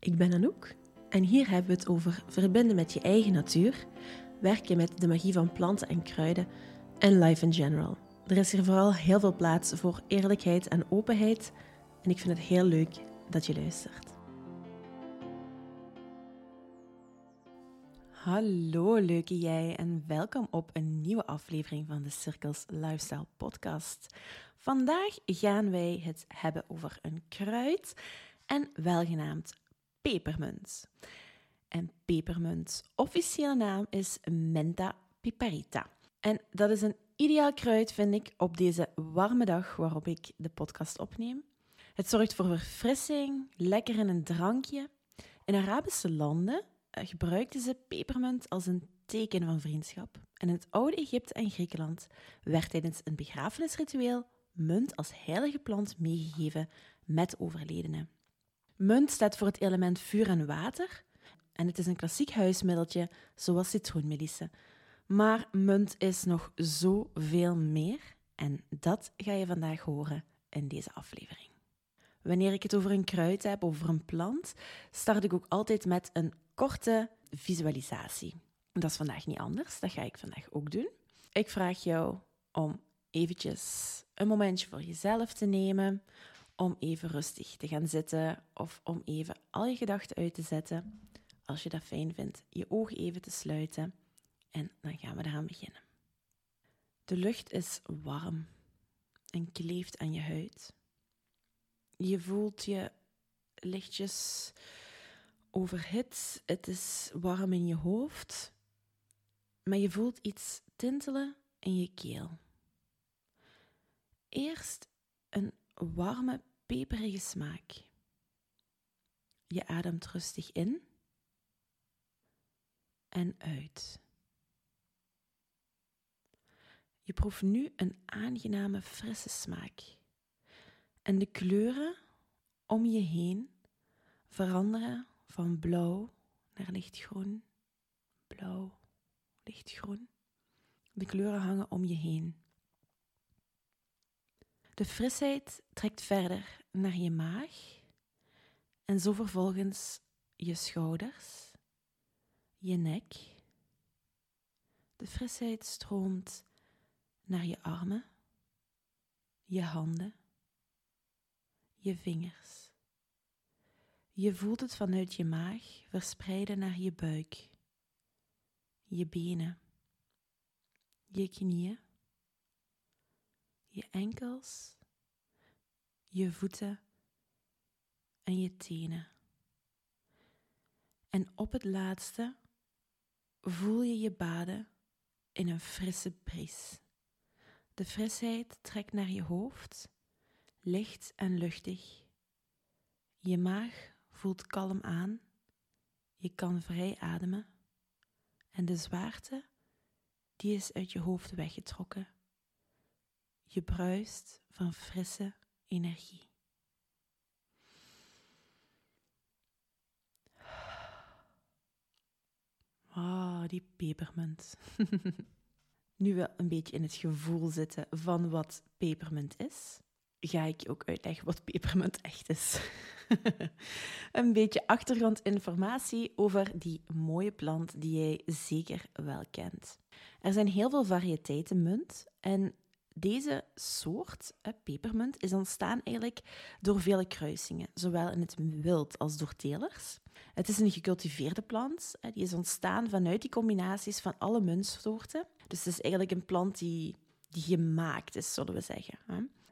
Ik ben Anouk en hier hebben we het over verbinden met je eigen natuur, werken met de magie van planten en kruiden en life in general. Er is hier vooral heel veel plaats voor eerlijkheid en openheid en ik vind het heel leuk dat je luistert. Hallo leuke jij en welkom op een nieuwe aflevering van de Cirkels Lifestyle Podcast. Vandaag gaan wij het hebben over een kruid en welgenaamd pepermunt. En pepermunt, officiële naam is Menta piperita. En dat is een ideaal kruid, vind ik, op deze warme dag waarop ik de podcast opneem. Het zorgt voor verfrissing, lekker in een drankje. In Arabische landen eh, gebruikten ze pepermunt als een teken van vriendschap. En in het oude Egypte en Griekenland werd tijdens een begrafenisritueel munt als heilige plant meegegeven met overledenen. Munt staat voor het element vuur en water en het is een klassiek huismiddeltje zoals citroenmelissen. Maar munt is nog zoveel meer en dat ga je vandaag horen in deze aflevering. Wanneer ik het over een kruid heb, over een plant, start ik ook altijd met een korte visualisatie. Dat is vandaag niet anders, dat ga ik vandaag ook doen. Ik vraag jou om eventjes een momentje voor jezelf te nemen, om even rustig te gaan zitten of om even al je gedachten uit te zetten. Als je dat fijn vindt, je ogen even te sluiten en dan gaan we eraan beginnen. De lucht is warm en kleeft aan je huid. Je voelt je lichtjes overhit. Het is warm in je hoofd, maar je voelt iets tintelen in je keel. Eerst een warme, peperige smaak. Je ademt rustig in en uit. Je proeft nu een aangename, frisse smaak. En de kleuren om je heen veranderen van blauw naar lichtgroen, blauw, lichtgroen. De kleuren hangen om je heen. De frisheid trekt verder naar je maag en zo vervolgens je schouders, je nek. De frisheid stroomt naar je armen, je handen, je vingers. Je voelt het vanuit je maag verspreiden naar je buik, je benen, je knieën je enkels, je voeten en je tenen. En op het laatste voel je je baden in een frisse bries. De frisheid trekt naar je hoofd, licht en luchtig. Je maag voelt kalm aan, je kan vrij ademen en de zwaarte die is uit je hoofd weggetrokken. Je bruist van frisse energie. Ah, die pepermunt. nu we een beetje in het gevoel zitten van wat pepermunt is, ga ik je ook uitleggen wat pepermunt echt is. een beetje achtergrondinformatie over die mooie plant die jij zeker wel kent. Er zijn heel veel variëteiten munt en deze soort, pepermunt, is ontstaan eigenlijk door vele kruisingen, zowel in het wild als door telers. Het is een gecultiveerde plant, die is ontstaan vanuit die combinaties van alle muntsoorten. Dus het is eigenlijk een plant die, die gemaakt is, zullen we zeggen.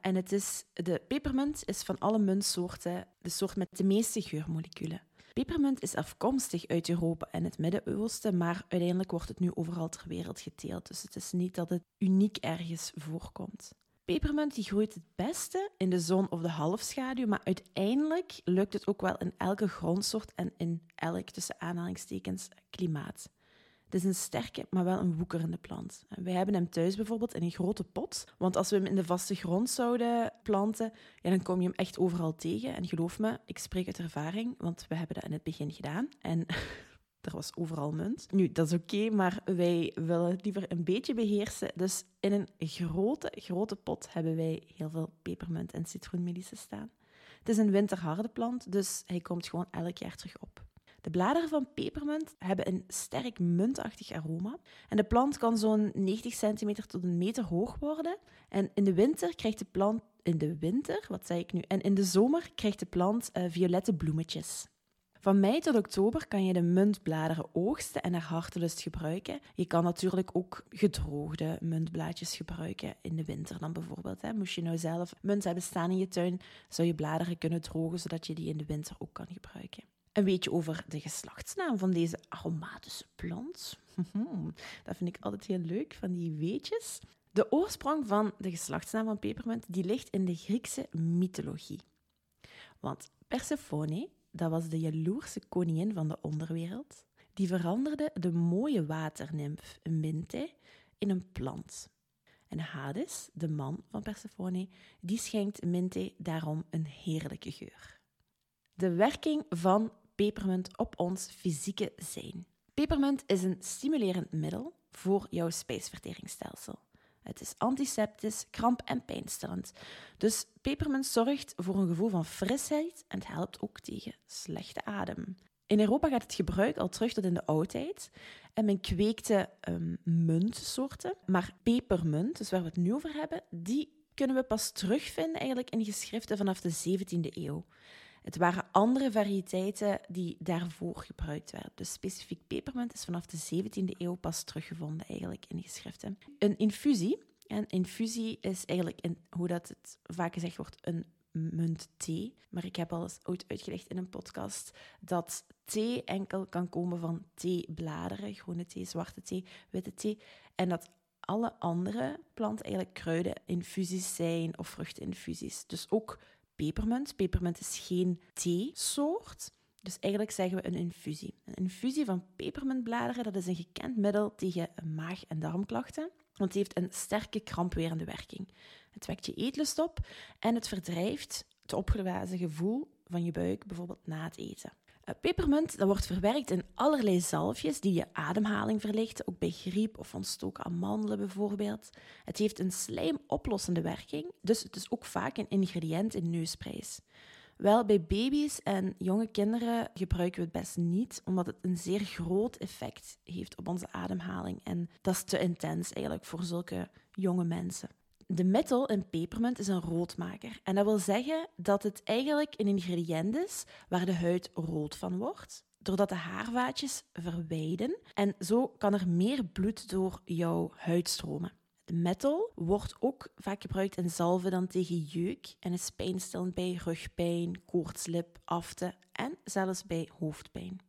En het is, de pepermunt is van alle muntsoorten de soort met de meeste geurmoleculen. Pepermunt is afkomstig uit Europa en het Midden-Oosten, maar uiteindelijk wordt het nu overal ter wereld geteeld. Dus het is niet dat het uniek ergens voorkomt. Pepermunt die groeit het beste in de zon of de halfschaduw, maar uiteindelijk lukt het ook wel in elke grondsoort en in elk tussen aanhalingstekens klimaat. Het is een sterke, maar wel een woekerende plant. Wij hebben hem thuis bijvoorbeeld in een grote pot. Want als we hem in de vaste grond zouden planten, ja, dan kom je hem echt overal tegen. En geloof me, ik spreek uit ervaring, want we hebben dat in het begin gedaan. En er was overal munt. Nu, dat is oké, maar wij willen het liever een beetje beheersen. Dus in een grote, grote pot hebben wij heel veel pepermunt en citroenmelissen staan. Het is een winterharde plant, dus hij komt gewoon elk jaar terug op. De bladeren van pepermunt hebben een sterk muntachtig aroma. En de plant kan zo'n 90 centimeter tot een meter hoog worden. En in de winter krijgt de plant... In de winter? Wat zei ik nu? En in de zomer krijgt de plant uh, violette bloemetjes. Van mei tot oktober kan je de muntbladeren oogsten en naar hartelust gebruiken. Je kan natuurlijk ook gedroogde muntblaadjes gebruiken in de winter dan bijvoorbeeld. Hè. Moest je nou zelf munt hebben staan in je tuin, zou je bladeren kunnen drogen zodat je die in de winter ook kan gebruiken. Een beetje over de geslachtsnaam van deze aromatische plant. Dat vind ik altijd heel leuk, van die weetjes. De oorsprong van de geslachtsnaam van pepermunt die ligt in de Griekse mythologie. Want Persephone, dat was de jaloerse koningin van de onderwereld, die veranderde de mooie waternimf Minte in een plant. En Hades, de man van Persephone, die schenkt Minte daarom een heerlijke geur. De werking van pepermunt op ons fysieke zijn. Pepermunt is een stimulerend middel voor jouw spijsverteringsstelsel. Het is antiseptisch, kramp- en pijnstillend. Dus pepermunt zorgt voor een gevoel van frisheid en het helpt ook tegen slechte adem. In Europa gaat het gebruik al terug tot in de oudheid. En men kweekte um, muntsoorten. Maar pepermunt, dus waar we het nu over hebben, die kunnen we pas terugvinden eigenlijk in geschriften vanaf de 17e eeuw. Het waren andere variëteiten die daarvoor gebruikt werden. Dus specifiek pepermunt is vanaf de 17e eeuw pas teruggevonden eigenlijk in geschriften. Een infusie, en infusie is eigenlijk, in, hoe dat het vaak gezegd wordt, een muntthee. Maar ik heb al eens ooit uitgelegd in een podcast dat thee enkel kan komen van theebladeren, groene thee, zwarte thee, witte thee. En dat alle andere planten eigenlijk kruideninfusies zijn of vruchtinfusies. Dus ook pepermunt. Pepermunt is geen theesoort. Dus eigenlijk zeggen we een infusie. Een infusie van pepermuntbladeren dat is een gekend middel tegen maag- en darmklachten. Want het heeft een sterke krampwerende werking. Het wekt je eetlust op en het verdrijft het opgeblazen gevoel van je buik, bijvoorbeeld na het eten. Eh, pepermunt dat wordt verwerkt in allerlei zalfjes die je ademhaling verlichten, ook bij griep of ontstoken amandelen bijvoorbeeld. Het heeft een slijmoplossende werking, dus het is ook vaak een ingrediënt in neusprijs. Wel, bij baby's en jonge kinderen gebruiken we het best niet, omdat het een zeer groot effect heeft op onze ademhaling. En dat is te intens eigenlijk voor zulke jonge mensen. De metal in pepermunt is een roodmaker. En dat wil zeggen dat het eigenlijk een ingrediënt is waar de huid rood van wordt, doordat de haarvaatjes verwijden. En zo kan er meer bloed door jouw huid stromen. De metal wordt ook vaak gebruikt in zalven dan tegen jeuk en is pijnstillend bij rugpijn, koortslip, afte en zelfs bij hoofdpijn.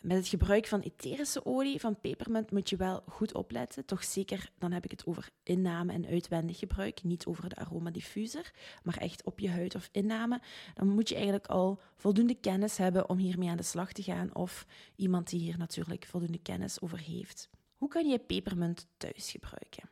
Met het gebruik van etherische olie van pepermunt moet je wel goed opletten. Toch zeker, dan heb ik het over inname en uitwendig gebruik, niet over de aromadiffuser, maar echt op je huid of inname. Dan moet je eigenlijk al voldoende kennis hebben om hiermee aan de slag te gaan of iemand die hier natuurlijk voldoende kennis over heeft. Hoe kan je pepermunt thuis gebruiken?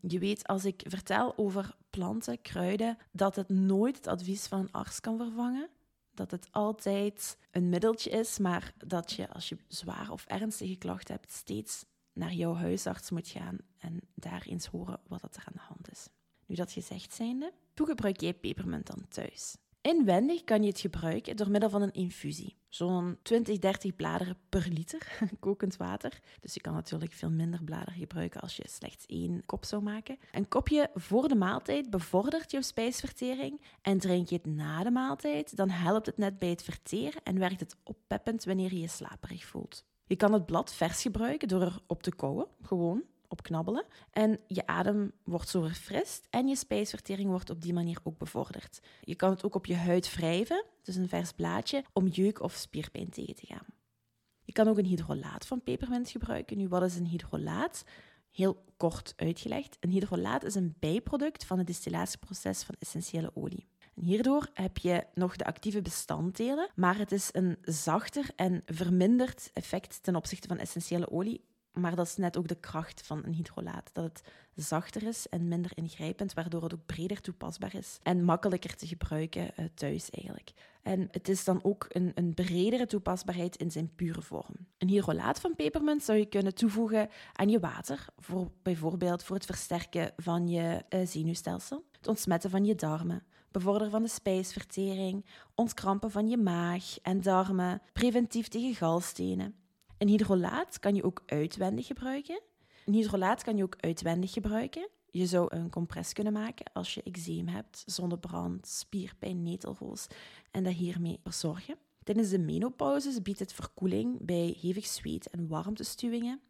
Je weet, als ik vertel over planten, kruiden, dat het nooit het advies van een arts kan vervangen dat het altijd een middeltje is, maar dat je als je zware of ernstige klachten hebt, steeds naar jouw huisarts moet gaan en daar eens horen wat er aan de hand is. Nu dat gezegd zijnde, hoe gebruik jij pepermunt dan thuis? Inwendig kan je het gebruiken door middel van een infusie. Zo'n 20, 30 bladeren per liter kokend water. Dus je kan natuurlijk veel minder bladeren gebruiken als je slechts één kop zou maken. Een kopje voor de maaltijd bevordert jouw spijsvertering. En drink je het na de maaltijd, dan helpt het net bij het verteren en werkt het oppeppend wanneer je je slaperig voelt. Je kan het blad vers gebruiken door erop te kouwen, gewoon op knabbelen. En je adem wordt zo verfrist en je spijsvertering wordt op die manier ook bevorderd. Je kan het ook op je huid wrijven, dus een vers blaadje, om jeuk of spierpijn tegen te gaan. Je kan ook een hydrolaat van pepermunt gebruiken. Nu, wat is een hydrolaat? Heel kort uitgelegd. Een hydrolaat is een bijproduct van het distillatieproces van essentiële olie. En hierdoor heb je nog de actieve bestanddelen, maar het is een zachter en verminderd effect ten opzichte van essentiële olie maar dat is net ook de kracht van een hydrolaat. Dat het zachter is en minder ingrijpend, waardoor het ook breder toepasbaar is en makkelijker te gebruiken uh, thuis eigenlijk. En het is dan ook een, een bredere toepasbaarheid in zijn pure vorm. Een hydrolaat van pepermunt zou je kunnen toevoegen aan je water, voor, bijvoorbeeld voor het versterken van je uh, zenuwstelsel, het ontsmetten van je darmen, bevorder van de spijsvertering, ontkrampen van je maag en darmen, preventief tegen galstenen. Een hydrolaat kan je ook uitwendig gebruiken. Een hydrolaat kan je ook uitwendig gebruiken. Je zou een compress kunnen maken als je eczeem hebt, zonnebrand, spierpijn, netelroos en dat hiermee verzorgen. Tijdens de menopauze biedt het verkoeling bij hevig zweet en warmtestuwingen.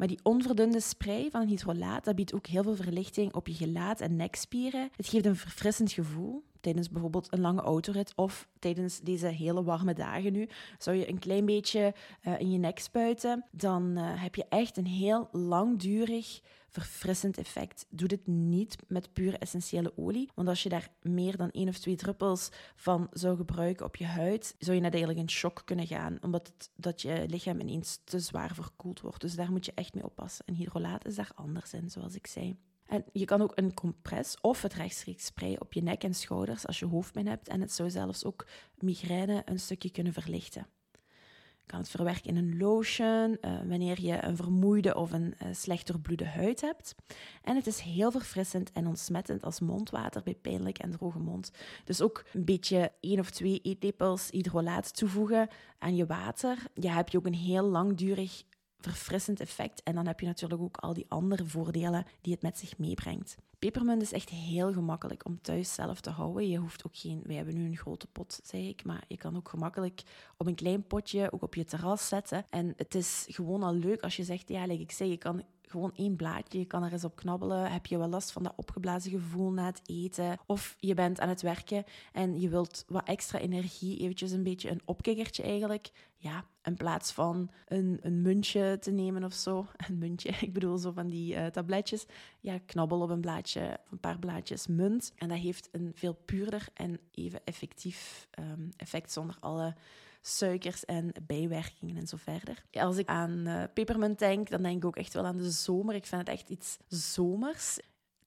Maar die onverdunde spray van hydrolaat, dat biedt ook heel veel verlichting op je gelaat en nekspieren. Het geeft een verfrissend gevoel tijdens bijvoorbeeld een lange autorit of tijdens deze hele warme dagen nu. Zou je een klein beetje uh, in je nek spuiten, dan uh, heb je echt een heel langdurig verfrissend effect. Doe dit niet met pure essentiële olie, want als je daar meer dan één of twee druppels van zou gebruiken op je huid, zou je eigenlijk in shock kunnen gaan, omdat dat je lichaam ineens te zwaar verkoeld wordt. Dus daar moet je echt mee oppassen. En hydrolaat is daar anders in, zoals ik zei. En je kan ook een compress of het rechtstreeks sprayen op je nek en schouders als je hoofdpijn hebt. En het zou zelfs ook migraine een stukje kunnen verlichten kan het verwerken in een lotion uh, wanneer je een vermoeide of een uh, slecht doorbloede huid hebt. En het is heel verfrissend en ontsmettend als mondwater bij pijnlijke en droge mond. Dus ook een beetje één of twee eetlepels hydrolaat toevoegen aan je water. Ja, heb je ook een heel langdurig verfrissend effect. En dan heb je natuurlijk ook al die andere voordelen die het met zich meebrengt. Pepermunt is echt heel gemakkelijk om thuis zelf te houden. Je hoeft ook geen, wij hebben nu een grote pot, zeg ik, maar je kan ook gemakkelijk op een klein potje ook op je terras zetten. En het is gewoon al leuk als je zegt, ja, like ik zeg, je kan gewoon één blaadje. Je kan er eens op knabbelen. Heb je wel last van dat opgeblazen gevoel na het eten? Of je bent aan het werken en je wilt wat extra energie, eventjes een beetje een opkikkertje eigenlijk. Ja, in plaats van een, een muntje te nemen of zo. Een muntje, ik bedoel zo van die uh, tabletjes. Ja, knabbel op een blaadje, een paar blaadjes munt. En dat heeft een veel puurder en even effectief um, effect zonder alle suikers en bijwerkingen en zo verder. als ik aan uh, pepermunt denk, dan denk ik ook echt wel aan de zomer. Ik vind het echt iets zomers.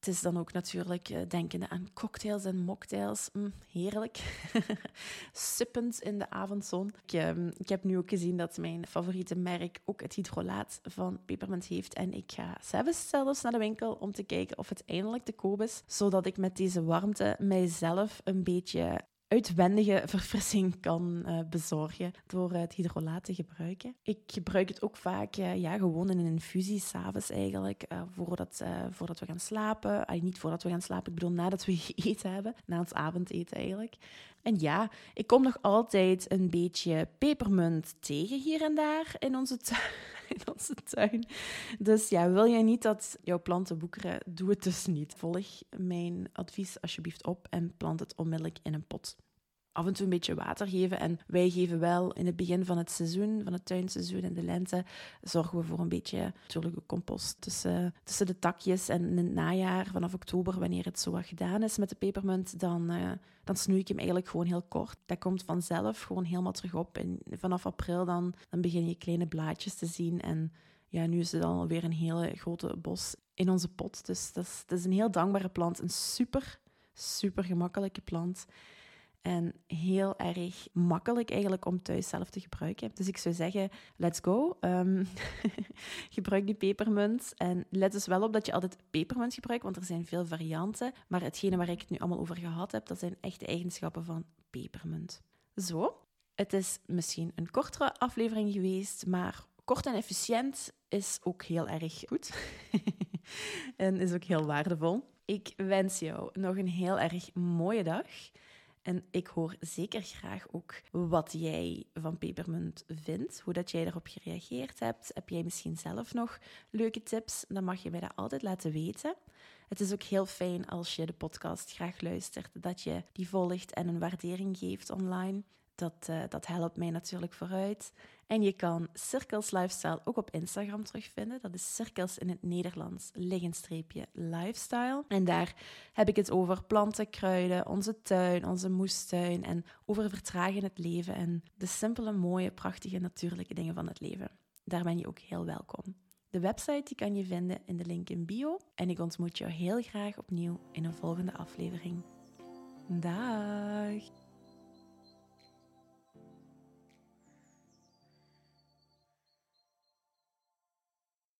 Het is dan ook natuurlijk uh, denkende aan cocktails en mocktails. Mm, heerlijk. Sippend in de avondzon. Ik, uh, ik, heb nu ook gezien dat mijn favoriete merk ook het hydrolaat van pepermunt heeft. En ik ga zelfs zelfs naar de winkel om te kijken of het eindelijk te koop is. Zodat ik met deze warmte mijzelf een beetje uitwendige verfrissing kan uh, bezorgen door het hydrolaat te gebruiken. Ik gebruik het ook vaak uh, ja, gewoon in een infusie, s'avonds eigenlijk, voordat, voordat we gaan slapen. Niet voordat we gaan slapen, ik bedoel nadat we gegeten hebben, na ons avondeten eigenlijk. En ja, ik kom nog altijd een beetje pepermunt tegen hier en daar in onze tuin. In onze tuin. Dus ja, wil jij niet dat jouw planten boekeren, doe het dus niet. Volg mijn advies alsjeblieft op en plant het onmiddellijk in een pot af en toe een beetje water geven. En wij geven wel in het begin van het seizoen, van het tuinseizoen in de lente, zorgen we voor een beetje natuurlijke compost tussen, tussen de takjes. En in het najaar, vanaf oktober, wanneer het zo wat gedaan is met de pepermunt, dan, uh, dan snoei ik hem eigenlijk gewoon heel kort. Dat komt vanzelf gewoon helemaal terug op. En vanaf april dan, dan begin je kleine blaadjes te zien. En ja, nu is het alweer een hele grote bos in onze pot. Dus dat is, dat is een heel dankbare plant. Een super, super gemakkelijke plant. En heel erg makkelijk eigenlijk om thuis zelf te gebruiken. Dus ik zou zeggen, let's go. Um, gebruik die pepermunt. En let dus wel op dat je altijd pepermunt gebruikt, want er zijn veel varianten. Maar hetgene waar ik het nu allemaal over gehad heb, dat zijn echte eigenschappen van pepermunt. Zo, het is misschien een kortere aflevering geweest, maar kort en efficiënt is ook heel erg goed. en is ook heel waardevol. Ik wens jou nog een heel erg mooie dag. En ik hoor zeker graag ook wat jij van pepermunt vindt, hoe dat jij daarop gereageerd hebt. Heb jij misschien zelf nog leuke tips? Dan mag je mij dat altijd laten weten. Het is ook heel fijn als je de podcast graag luistert, dat je die volgt en een waardering geeft online. Dat, uh, dat helpt mij natuurlijk vooruit. En je kan Cirkels Lifestyle ook op Instagram terugvinden. Dat is Cirkels in het Nederlands, liggenstreepje lifestyle. En daar heb ik het over planten, kruiden, onze tuin, onze moestuin en over vertragen in het leven en de simpele, mooie, prachtige, natuurlijke dingen van het leven. Daar ben je ook heel welkom. De website die kan je vinden in de link in bio. En ik ontmoet jou heel graag opnieuw in een volgende aflevering. Dag!